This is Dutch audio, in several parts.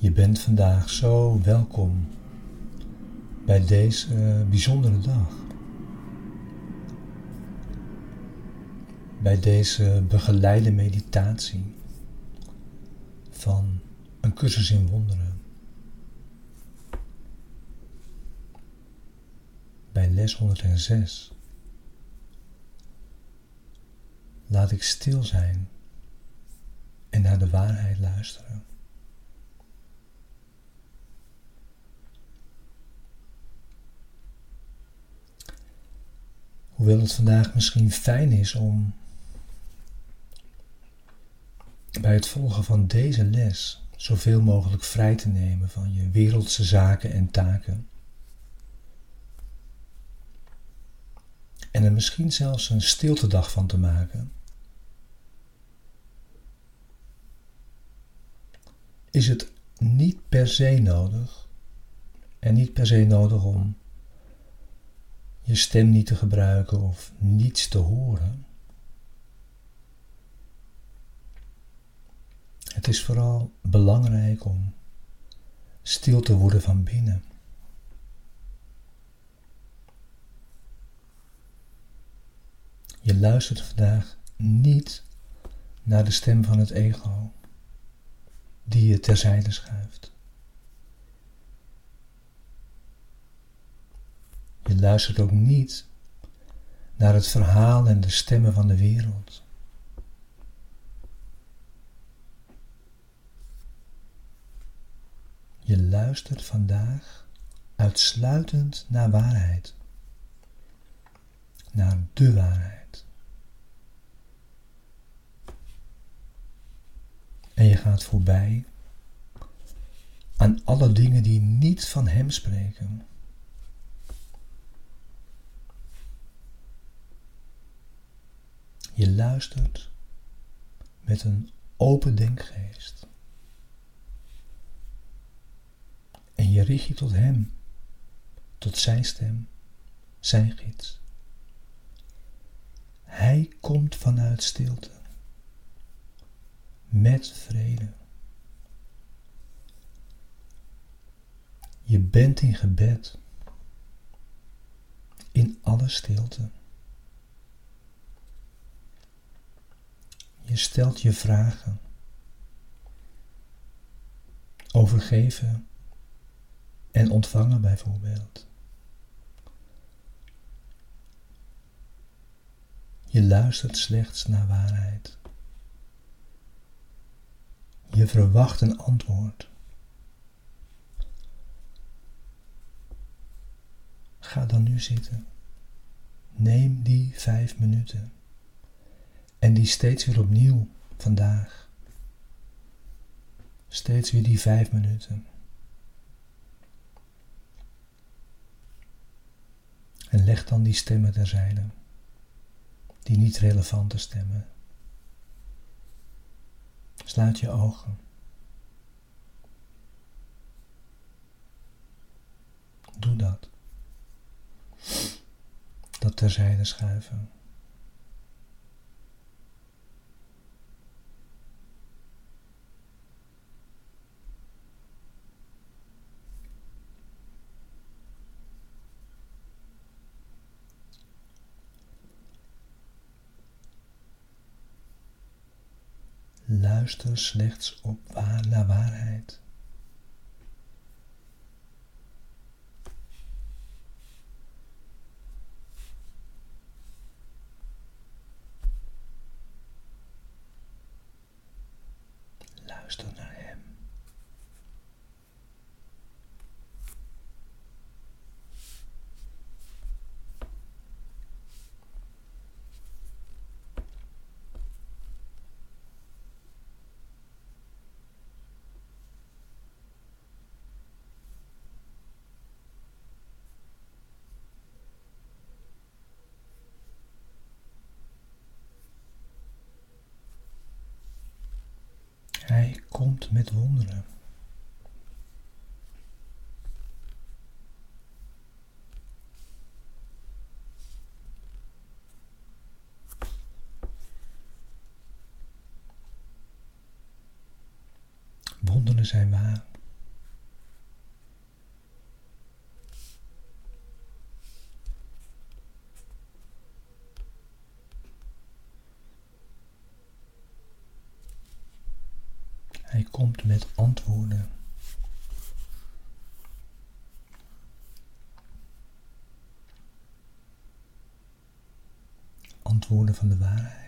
Je bent vandaag zo welkom bij deze bijzondere dag. Bij deze begeleide meditatie van een cursus in wonderen. Bij les 106. Laat ik stil zijn en naar de waarheid luisteren. Hoewel het vandaag misschien fijn is om bij het volgen van deze les zoveel mogelijk vrij te nemen van je wereldse zaken en taken. En er misschien zelfs een stiltedag van te maken. Is het niet per se nodig en niet per se nodig om je stem niet te gebruiken of niets te horen. Het is vooral belangrijk om stil te worden van binnen. Je luistert vandaag niet naar de stem van het ego, die je terzijde schuift. Luistert ook niet naar het verhaal en de stemmen van de wereld. Je luistert vandaag uitsluitend naar waarheid. Naar de waarheid. En je gaat voorbij aan alle dingen die niet van Hem spreken. Je luistert met een open denkgeest. En je richt je tot Hem, tot Zijn stem, Zijn gids. Hij komt vanuit stilte, met vrede. Je bent in gebed, in alle stilte. Je stelt je vragen over geven en ontvangen bijvoorbeeld. Je luistert slechts naar waarheid. Je verwacht een antwoord. Ga dan nu zitten. Neem die vijf minuten. En die steeds weer opnieuw vandaag. Steeds weer die vijf minuten. En leg dan die stemmen terzijde. Die niet relevante stemmen. Sluit je ogen. Doe dat. Dat terzijde schuiven. Luister slechts op waar naar waarheid. Luister naar Hem. Hij komt met wonderen. Wonderen zijn waar. Hij komt met antwoorden. Antwoorden van de waarheid.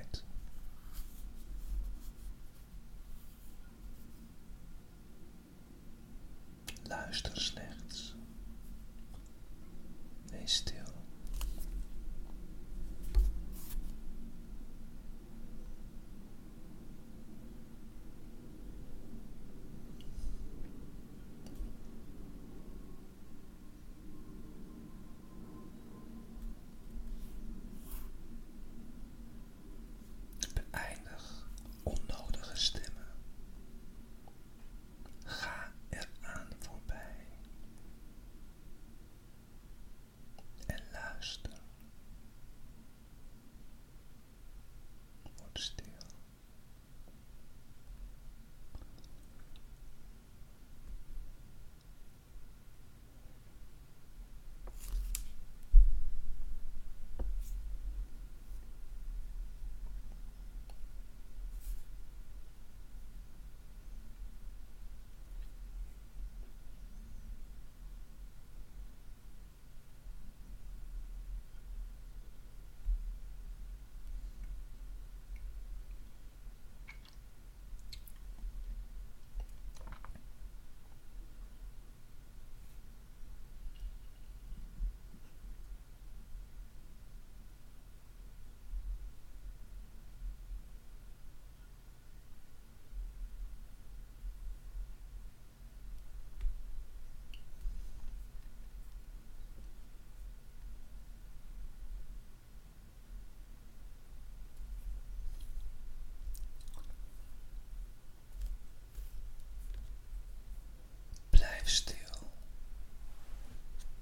Blijf stil.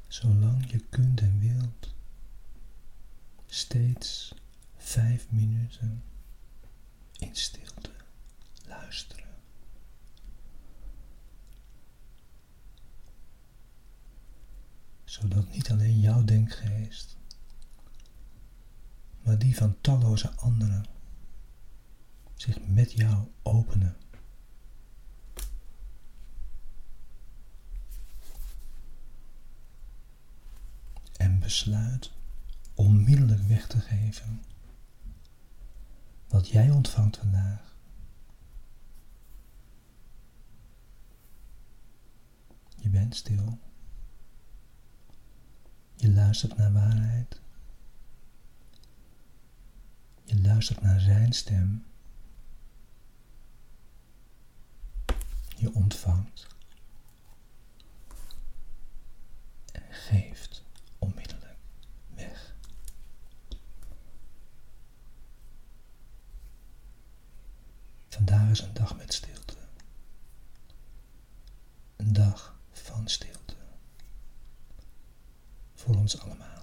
Zolang je kunt en wilt. Steeds vijf minuten in stilte luisteren. Zodat niet alleen jouw denkgeest, maar die van talloze anderen zich met jou openen. En besluit onmiddellijk weg te geven wat jij ontvangt vandaag. Je bent stil. Je luistert naar waarheid. Je luistert naar zijn stem. Je ontvangt en geeft onmiddellijk weg. Vandaag is een dag met stilte. Een dag van stilte. Voor ons allemaal.